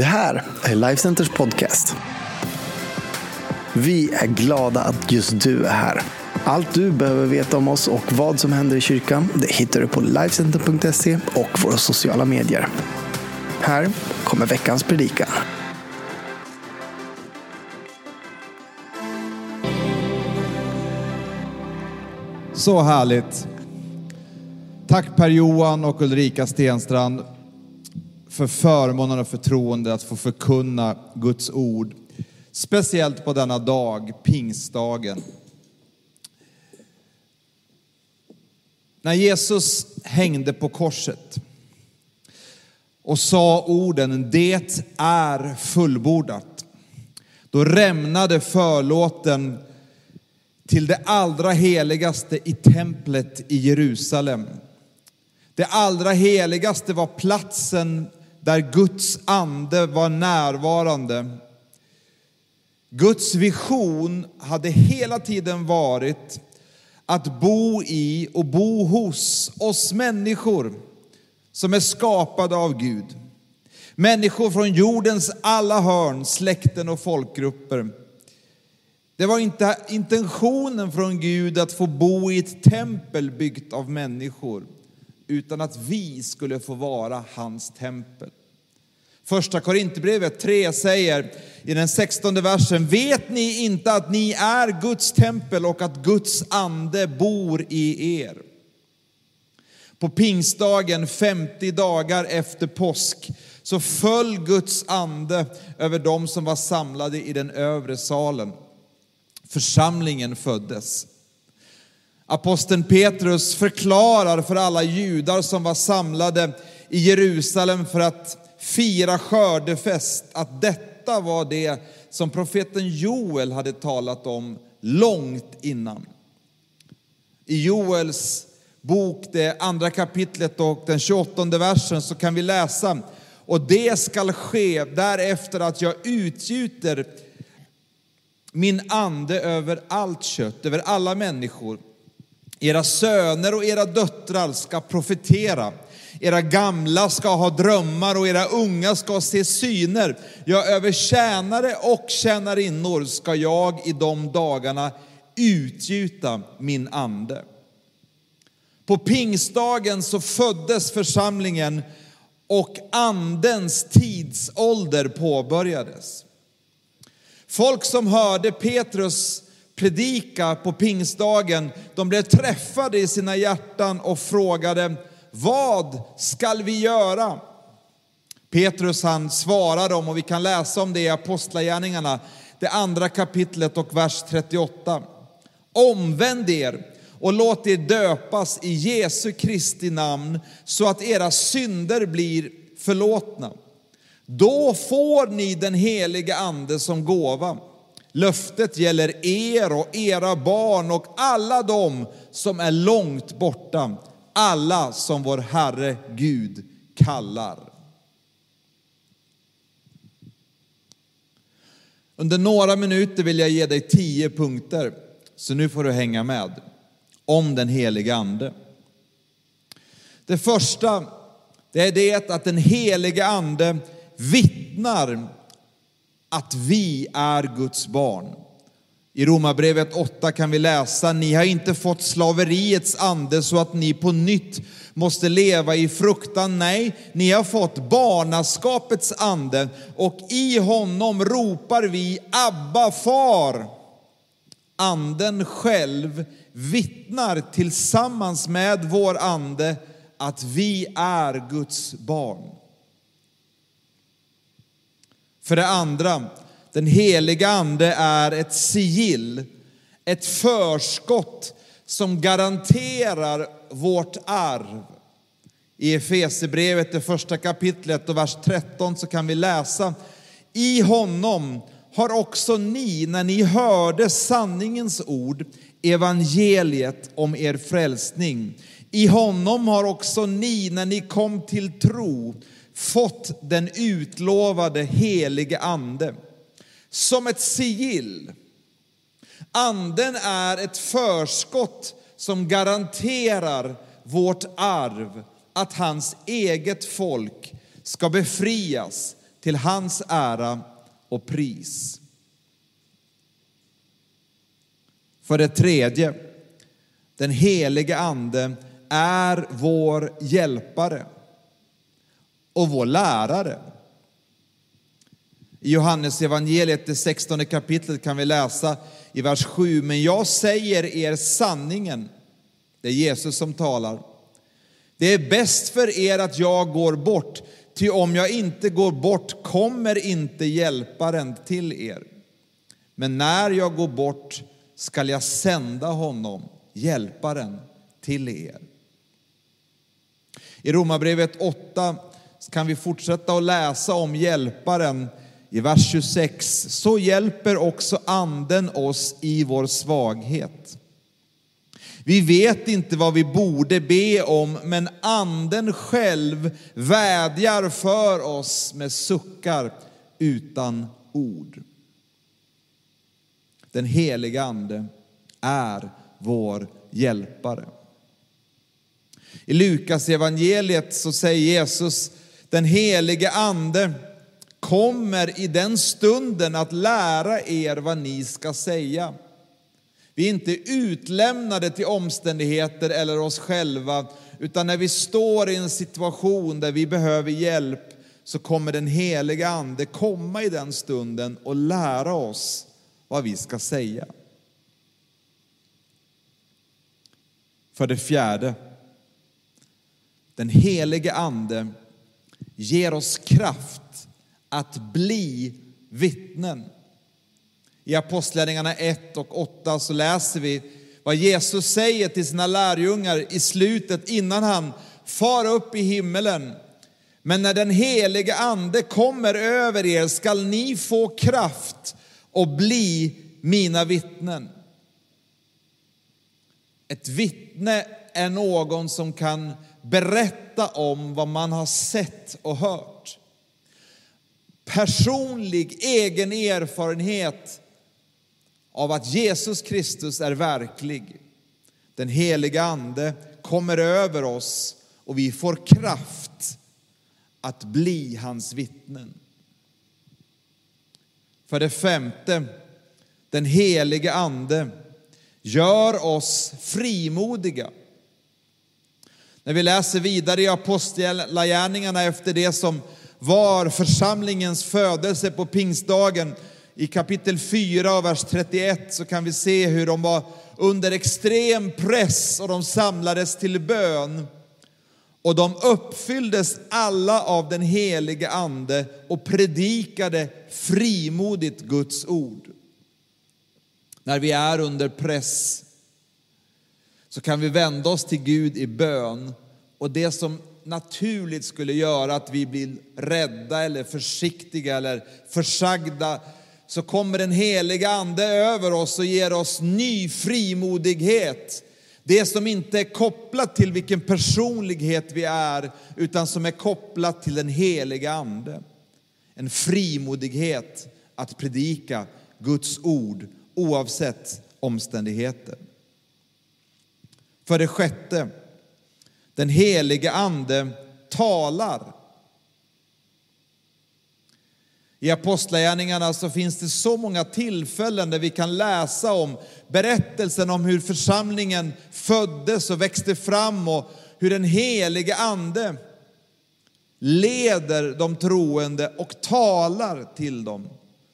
Det här är Lifecenters podcast. Vi är glada att just du är här. Allt du behöver veta om oss och vad som händer i kyrkan det hittar du på Lifecenter.se och våra sociala medier. Här kommer veckans predikan. Så härligt. Tack Per-Johan och Ulrika Stenstrand för förmånen och förtroende att få förkunna Guds ord. Speciellt på denna dag, pingstdagen. När Jesus hängde på korset och sa orden Det är fullbordat. Då rämnade förlåten till det allra heligaste i templet i Jerusalem. Det allra heligaste var platsen där Guds ande var närvarande. Guds vision hade hela tiden varit att bo i och bo hos oss människor som är skapade av Gud. Människor från jordens alla hörn, släkten och folkgrupper. Det var inte intentionen från Gud att få bo i ett tempel byggt av människor, utan att vi skulle få vara hans tempel. Första Korinthierbrevet 3 säger i den 16 versen, vet ni inte att ni är Guds tempel och att Guds ande bor i er? På pingstdagen, 50 dagar efter påsk, så föll Guds ande över dem som var samlade i den övre salen. Församlingen föddes. Aposteln Petrus förklarar för alla judar som var samlade i Jerusalem för att fira skördefest att detta var det som profeten Joel hade talat om långt innan. I Joels bok, det andra kapitlet och den 28 versen så kan vi läsa och det skall ske därefter att jag utgjuter min ande över allt kött, över alla människor. Era söner och era döttrar ska profetera. Era gamla ska ha drömmar och era unga ska se syner. Ja, över tjänare och tjänarinnor ska jag i de dagarna utgjuta min ande. På pingstdagen så föddes församlingen och andens tidsålder påbörjades. Folk som hörde Petrus predika på pingstdagen, de blev träffade i sina hjärtan och frågade, vad skall vi göra? Petrus han svarar dem och vi kan läsa om det i Apostlagärningarna, det andra kapitlet och vers 38. Omvänd er och låt er döpas i Jesu Kristi namn så att era synder blir förlåtna. Då får ni den heliga ande som gåva. Löftet gäller er och era barn och alla dem som är långt borta, alla som vår Herre Gud kallar. Under några minuter vill jag ge dig tio punkter, så nu får du hänga med, om den heliga Ande. Det första, det är det att den heliga Ande vittnar att vi är Guds barn. I Romarbrevet 8 kan vi läsa, ni har inte fått slaveriets ande så att ni på nytt måste leva i fruktan. Nej, ni har fått barnaskapets ande och i honom ropar vi Abba far. Anden själv vittnar tillsammans med vår ande att vi är Guds barn. För det andra, den heliga ande är ett sigill, ett förskott som garanterar vårt arv. I Efesierbrevet, det första kapitlet och vers 13 så kan vi läsa I honom har också ni, när ni hörde sanningens ord, evangeliet om er frälsning. I honom har också ni, när ni kom till tro, fått den utlovade helige ande som ett sigill. Anden är ett förskott som garanterar vårt arv, att hans eget folk ska befrias till hans ära och pris. För det tredje, den helige Ande är vår hjälpare och vår lärare. I Johannes evangeliet, det 16 kapitlet, kan vi läsa i vers 7. Men jag säger er sanningen. Det är Jesus som talar. Det är bäst för er att jag går bort, ty om jag inte går bort kommer inte hjälparen till er. Men när jag går bort skall jag sända honom, hjälparen, till er. I Romarbrevet 8 kan vi fortsätta att läsa om hjälparen i vers 26. Så hjälper också anden oss i vår svaghet. Vi vet inte vad vi borde be om, men anden själv vädjar för oss med suckar utan ord. Den heliga ande är vår hjälpare. I Lukas evangeliet så säger Jesus, den helige ande kommer i den stunden att lära er vad ni ska säga. Vi är inte utlämnade till omständigheter eller oss själva, utan när vi står i en situation där vi behöver hjälp så kommer den heliga ande komma i den stunden och lära oss vad vi ska säga. För det fjärde, den helige ande ger oss kraft att bli vittnen. I Apostlagärningarna 1 och 8 så läser vi vad Jesus säger till sina lärjungar i slutet innan han far upp i himmelen. Men när den helige ande kommer över er skall ni få kraft och bli mina vittnen. Ett vittne är någon som kan berätta om vad man har sett och hört. Personlig egen erfarenhet av att Jesus Kristus är verklig. Den heliga ande kommer över oss och vi får kraft att bli hans vittnen. För det femte, den helige ande gör oss frimodiga. När vi läser vidare i Apostlagärningarna efter det som var församlingens födelse på pingstdagen i kapitel 4 och vers 31 så kan vi se hur de var under extrem press och de samlades till bön. Och de uppfylldes alla av den helige ande och predikade frimodigt Guds ord. När vi är under press så kan vi vända oss till Gud i bön och det som naturligt skulle göra att vi blir rädda eller försiktiga eller försagda så kommer den heliga ande över oss och ger oss ny frimodighet. Det som inte är kopplat till vilken personlighet vi är utan som är kopplat till den heliga ande. En frimodighet att predika Guds ord oavsett omständigheter. För det sjätte, den helige ande talar. I Apostlagärningarna så finns det så många tillfällen där vi kan läsa om berättelsen om hur församlingen föddes och växte fram och hur den helige ande leder de troende och talar till dem.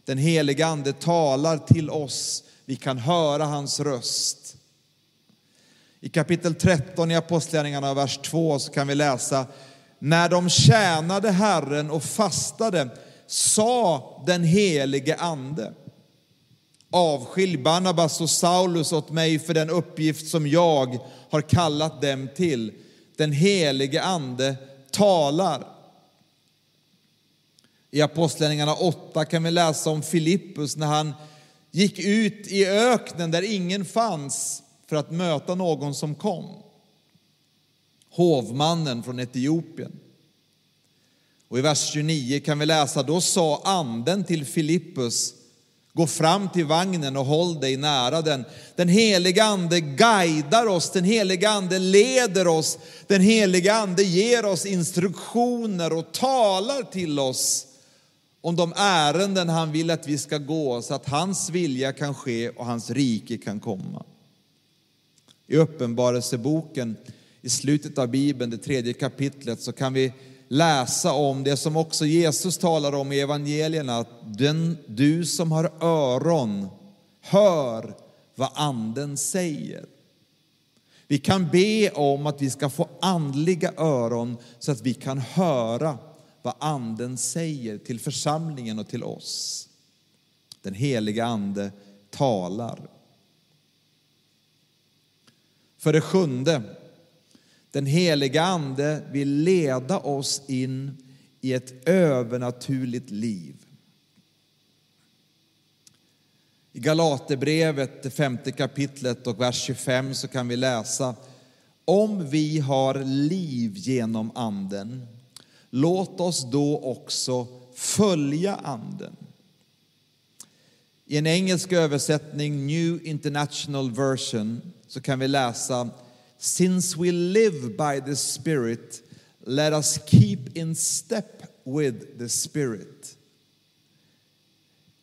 Den helige ande talar till oss. Vi kan höra hans röst. I kapitel 13 i Apostlagärningarna, vers 2, så kan vi läsa när de tjänade Herren och fastade sa den helige ande avskilj Barnabas och Saulus åt mig för den uppgift som jag har kallat dem till. Den helige ande talar. I Apostlagärningarna 8 kan vi läsa om Filippus när han gick ut i öknen där ingen fanns för att möta någon som kom. Hovmannen från Etiopien. Och i vers 29 kan vi läsa, då sa anden till Filippus, gå fram till vagnen och håll dig nära den. Den heliga ande guidar oss, den heliga ande leder oss, den heliga ande ger oss instruktioner och talar till oss om de ärenden han vill att vi ska gå så att hans vilja kan ske och hans rike kan komma. I Uppenbarelseboken, i slutet av Bibeln, det tredje kapitlet, så kan vi läsa om det som också Jesus talar om i evangelierna, att den, du som har öron, hör vad anden säger. Vi kan be om att vi ska få andliga öron så att vi kan höra vad anden säger till församlingen och till oss. Den heliga ande talar. För det sjunde, den heliga ande vill leda oss in i ett övernaturligt liv. I Galaterbrevet, det femte kapitlet och vers 25 så kan vi läsa om vi har liv genom anden, låt oss då också följa anden. I en engelsk översättning, New International Version, så kan vi läsa Since we live by the Spirit, let us keep in step with the Spirit.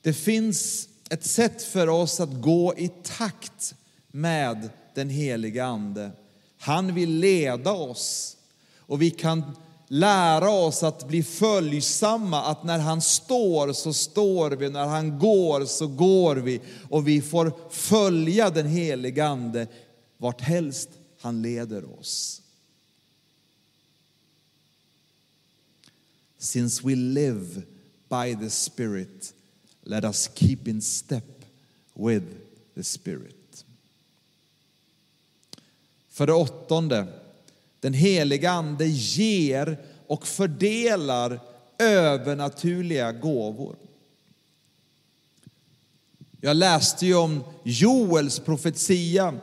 Det finns ett sätt för oss att gå i takt med den heliga Ande. Han vill leda oss och vi kan lära oss att bli följsamma, att när han står så står vi, när han går så går vi och vi får följa den helige Ande vart helst han leder oss. Since we live by the Spirit, let us keep in step with the Spirit. För det åttonde, den heliga Ande ger och fördelar övernaturliga gåvor. Jag läste ju om Joels profetia,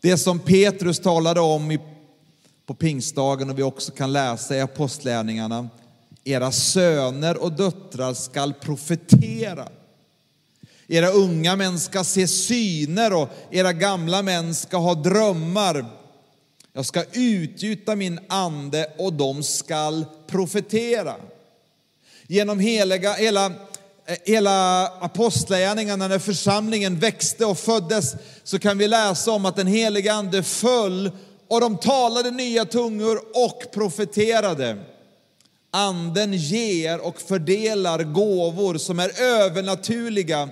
det som Petrus talade om på pingstdagen och vi också kan läsa i apostlärningarna. Era söner och döttrar skall profetera. Era unga män ska se syner och era gamla män ska ha drömmar. Jag ska utgjuta min ande och de skall profetera. Genom heliga, hela, eh, hela apostlagärningarna när församlingen växte och föddes så kan vi läsa om att den heliga ande föll och de talade nya tungor och profeterade. Anden ger och fördelar gåvor som är övernaturliga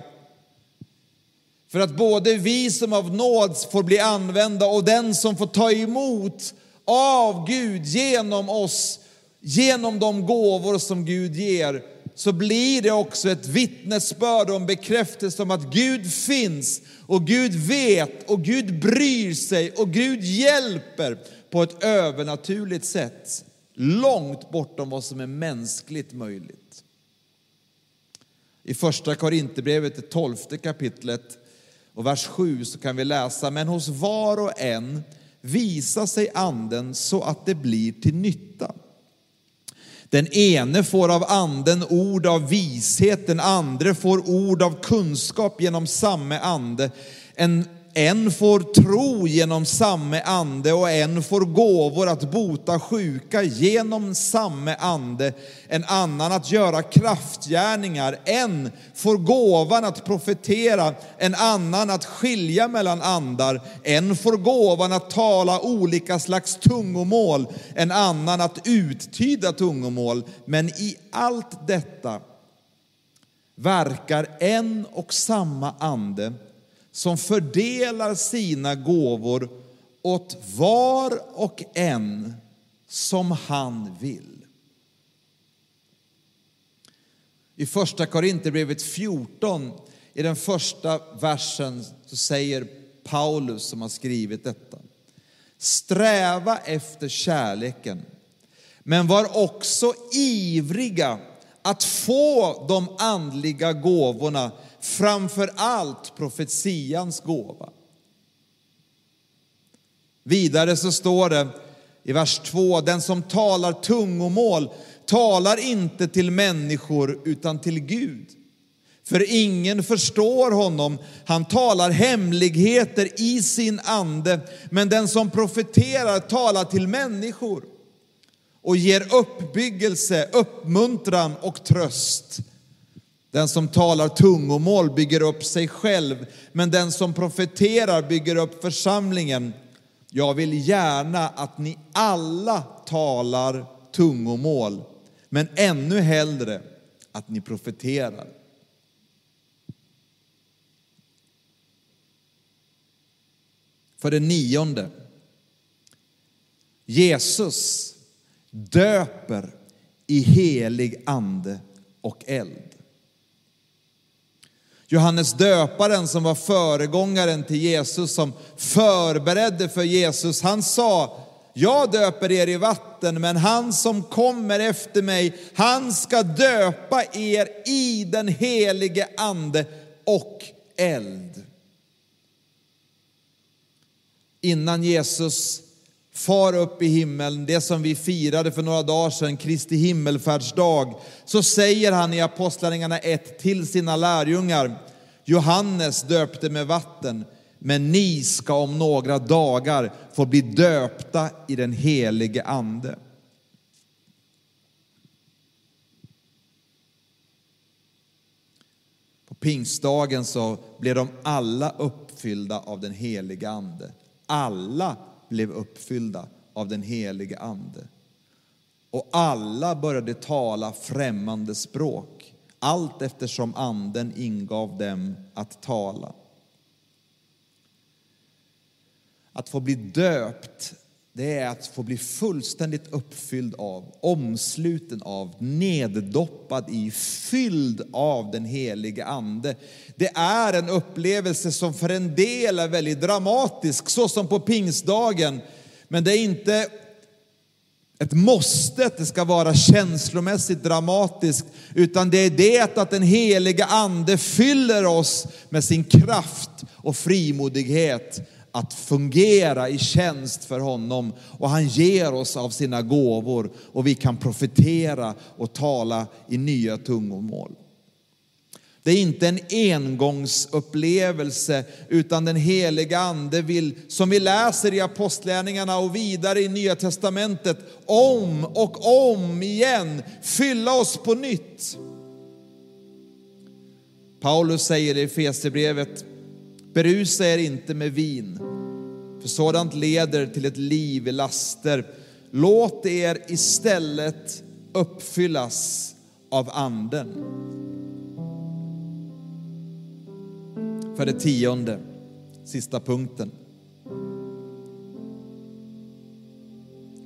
för att både vi som av nåd får bli använda och den som får ta emot av Gud genom oss, genom de gåvor som Gud ger, så blir det också ett vittnesbörd och en bekräftelse om att Gud finns och Gud vet och Gud bryr sig och Gud hjälper på ett övernaturligt sätt. Långt bortom vad som är mänskligt möjligt. I första Korinthierbrevet, det tolfte kapitlet, och vers 7 så kan vi läsa, men hos var och en visar sig anden så att det blir till nytta. Den ene får av anden ord av vishet, den andre får ord av kunskap genom samme ande. En en får tro genom samme ande och en får gåvor att bota sjuka genom samme ande. En annan att göra kraftgärningar. En får gåvan att profetera, en annan att skilja mellan andar. En får gåvan att tala olika slags tungomål, en annan att uttyda tungomål. Men i allt detta verkar en och samma ande som fördelar sina gåvor åt var och en som han vill. I första Korinthierbrevet 14, i den första versen, så säger Paulus som har skrivit detta. Sträva efter kärleken, men var också ivriga att få de andliga gåvorna framför allt profetians gåva. Vidare så står det i vers 2, den som talar tungomål talar inte till människor utan till Gud. För ingen förstår honom, han talar hemligheter i sin ande, men den som profeterar talar till människor och ger uppbyggelse, uppmuntran och tröst. Den som talar tungomål bygger upp sig själv, men den som profeterar bygger upp församlingen. Jag vill gärna att ni alla talar tungomål, men ännu hellre att ni profeterar. För det nionde. Jesus döper i helig ande och eld. Johannes döparen som var föregångaren till Jesus, som förberedde för Jesus, han sa, jag döper er i vatten, men han som kommer efter mig, han ska döpa er i den helige ande och eld. Innan Jesus far upp i himlen, det som vi firade för några dagar sedan, Kristi himmelfärdsdag, så säger han i Apostlagärningarna 1 till sina lärjungar, Johannes döpte med vatten, men ni ska om några dagar få bli döpta i den helige ande. På pingstdagen så blev de alla uppfyllda av den helige ande. Alla blev uppfyllda av den helige ande. Och alla började tala främmande språk, allt eftersom anden ingav dem att tala. Att få bli döpt, det är att få bli fullständigt uppfylld av, omsluten av, neddoppad i, fylld av den helige Ande. Det är en upplevelse som för en del är väldigt dramatisk, så som på pingstdagen. Men det är inte ett måste att det ska vara känslomässigt dramatiskt, utan det är det att den heliga Ande fyller oss med sin kraft och frimodighet att fungera i tjänst för honom och han ger oss av sina gåvor och vi kan profetera och tala i nya tungomål. Det är inte en engångsupplevelse utan den heliga ande vill, som vi läser i apostlärningarna och vidare i nya testamentet, om och om igen fylla oss på nytt. Paulus säger i Efesierbrevet Berusa er inte med vin, för sådant leder till ett liv i laster. Låt er istället uppfyllas av anden. För det tionde, sista punkten.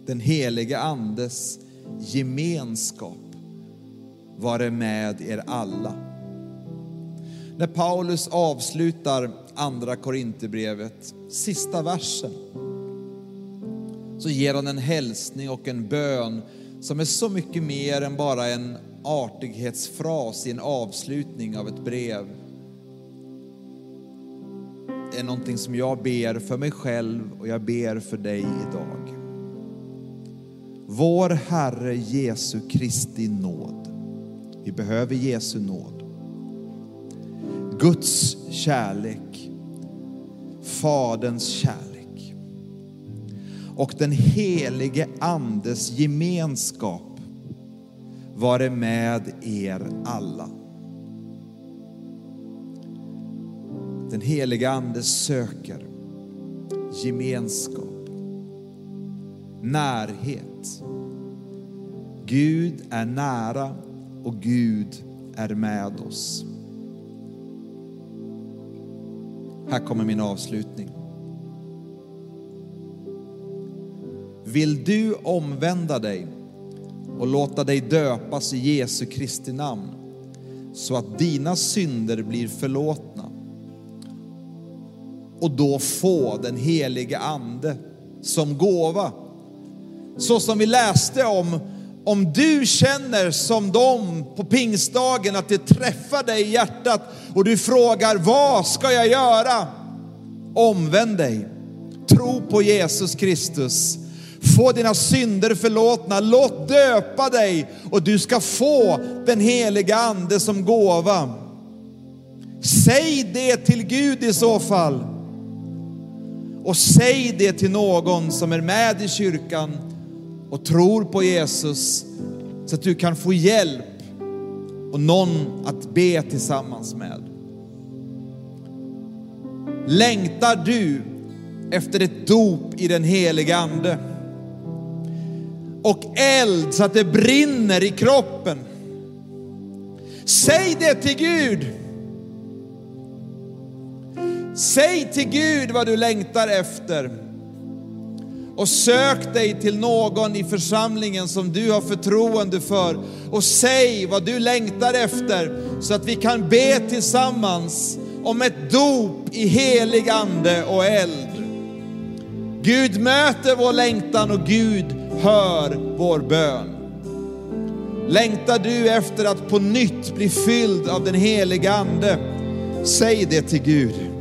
Den helige andes gemenskap vare med er alla. När Paulus avslutar andra Korinthierbrevet, sista versen, så ger han en hälsning och en bön som är så mycket mer än bara en artighetsfras i en avslutning av ett brev. Det är någonting som jag ber för mig själv och jag ber för dig idag. Vår Herre Jesu Kristi nåd. Vi behöver Jesu nåd. Guds kärlek, Faderns kärlek och den helige Andes gemenskap vare med er alla. Den helige Ande söker gemenskap, närhet. Gud är nära och Gud är med oss. Här kommer min avslutning. Vill du omvända dig och låta dig döpas i Jesu Kristi namn så att dina synder blir förlåtna och då få den helige Ande som gåva. Så som vi läste om, om du känner som dem på pingstdagen att det träffar dig i hjärtat och du frågar vad ska jag göra? Omvänd dig, tro på Jesus Kristus, få dina synder förlåtna, låt döpa dig och du ska få den heliga ande som gåva. Säg det till Gud i så fall. Och säg det till någon som är med i kyrkan och tror på Jesus så att du kan få hjälp och någon att be tillsammans med. Längtar du efter ett dop i den heliga Ande? Och eld så att det brinner i kroppen. Säg det till Gud. Säg till Gud vad du längtar efter. Och sök dig till någon i församlingen som du har förtroende för och säg vad du längtar efter så att vi kan be tillsammans om ett dop i helig ande och eld. Gud möter vår längtan och Gud hör vår bön. Längtar du efter att på nytt bli fylld av den heliga ande? Säg det till Gud.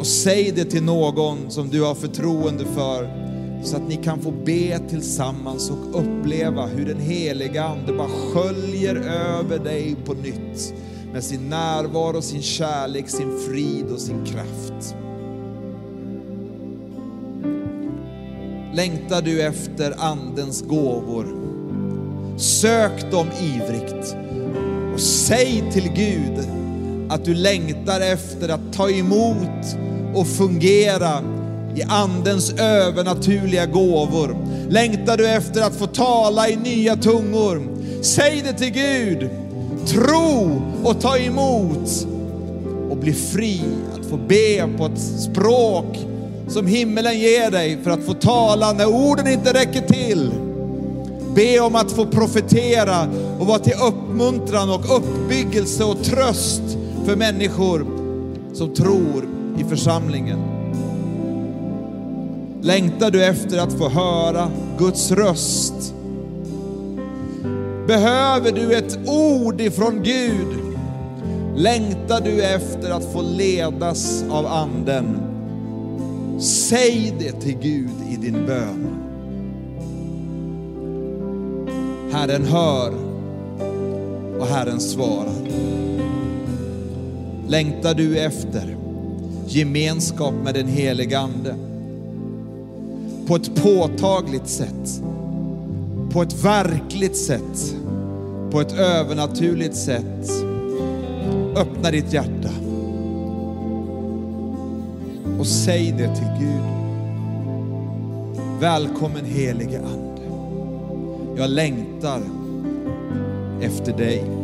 Och säg det till någon som du har förtroende för så att ni kan få be tillsammans och uppleva hur den heliga Ande bara sköljer över dig på nytt med sin närvaro, sin kärlek, sin frid och sin kraft. Längtar du efter Andens gåvor? Sök dem ivrigt och säg till Gud att du längtar efter att ta emot och fungera i Andens övernaturliga gåvor. Längtar du efter att få tala i nya tungor? Säg det till Gud. Tro och ta emot och bli fri att få be på ett språk som himmelen ger dig för att få tala när orden inte räcker till. Be om att få profetera och vara till uppmuntran och uppbyggelse och tröst för människor som tror i församlingen. Längtar du efter att få höra Guds röst? Behöver du ett ord ifrån Gud? Längtar du efter att få ledas av Anden? Säg det till Gud i din bön. Herren hör och Herren svarar. Längtar du efter gemenskap med den helige Ande? På ett påtagligt sätt, på ett verkligt sätt, på ett övernaturligt sätt. Öppna ditt hjärta och säg det till Gud. Välkommen helige Ande. Jag längtar efter dig.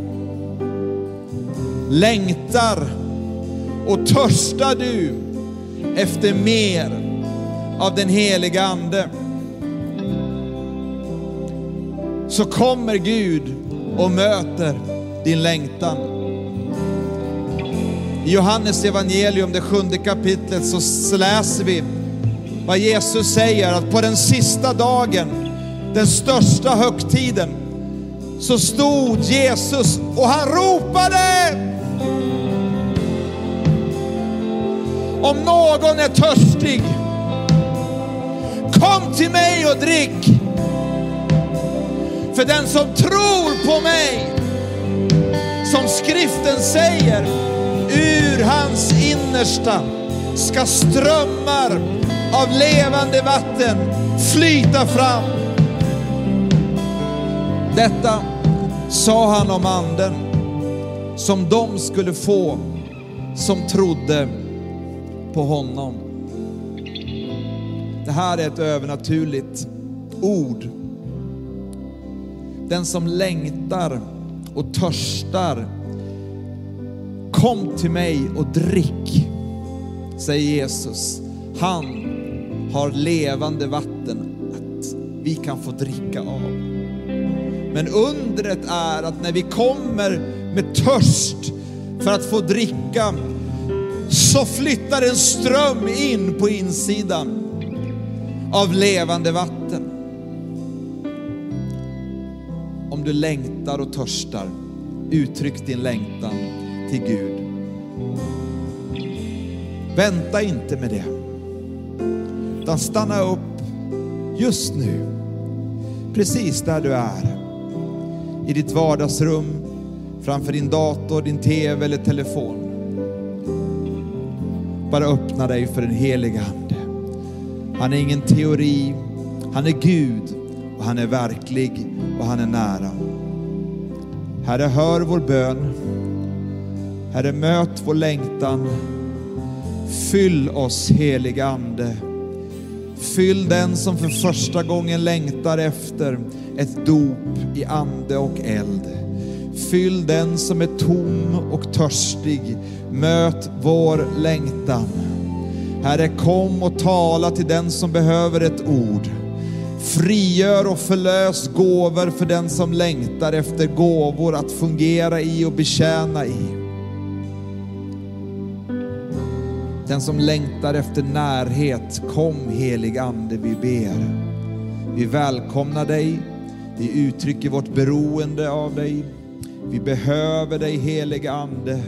Längtar och törstar du efter mer av den heliga Ande så kommer Gud och möter din längtan. I Johannes evangelium, det sjunde kapitlet, så läser vi vad Jesus säger att på den sista dagen, den största högtiden, så stod Jesus och han ropade. Om någon är törstig, kom till mig och drick. För den som tror på mig, som skriften säger, ur hans innersta ska strömmar av levande vatten flyta fram. Detta sa han om anden som de skulle få som trodde på honom. Det här är ett övernaturligt ord. Den som längtar och törstar, kom till mig och drick, säger Jesus. Han har levande vatten att vi kan få dricka av. Men undret är att när vi kommer med törst för att få dricka så flyttar en ström in på insidan av levande vatten. Om du längtar och törstar, uttryck din längtan till Gud. Vänta inte med det, utan stanna upp just nu, precis där du är. I ditt vardagsrum, framför din dator, din TV eller telefon. Bara öppna dig för den heliga Ande. Han är ingen teori, han är Gud och han är verklig och han är nära. Herre, hör vår bön. Herre, möt vår längtan. Fyll oss, heliga Ande. Fyll den som för första gången längtar efter ett dop i ande och eld. Fyll den som är tom och törstig. Möt vår längtan. Herre, kom och tala till den som behöver ett ord. Frigör och förlös gåvor för den som längtar efter gåvor att fungera i och betjäna i. Den som längtar efter närhet, kom helig Ande, vi ber. Vi välkomnar dig, vi uttrycker vårt beroende av dig. Vi behöver dig helige Ande.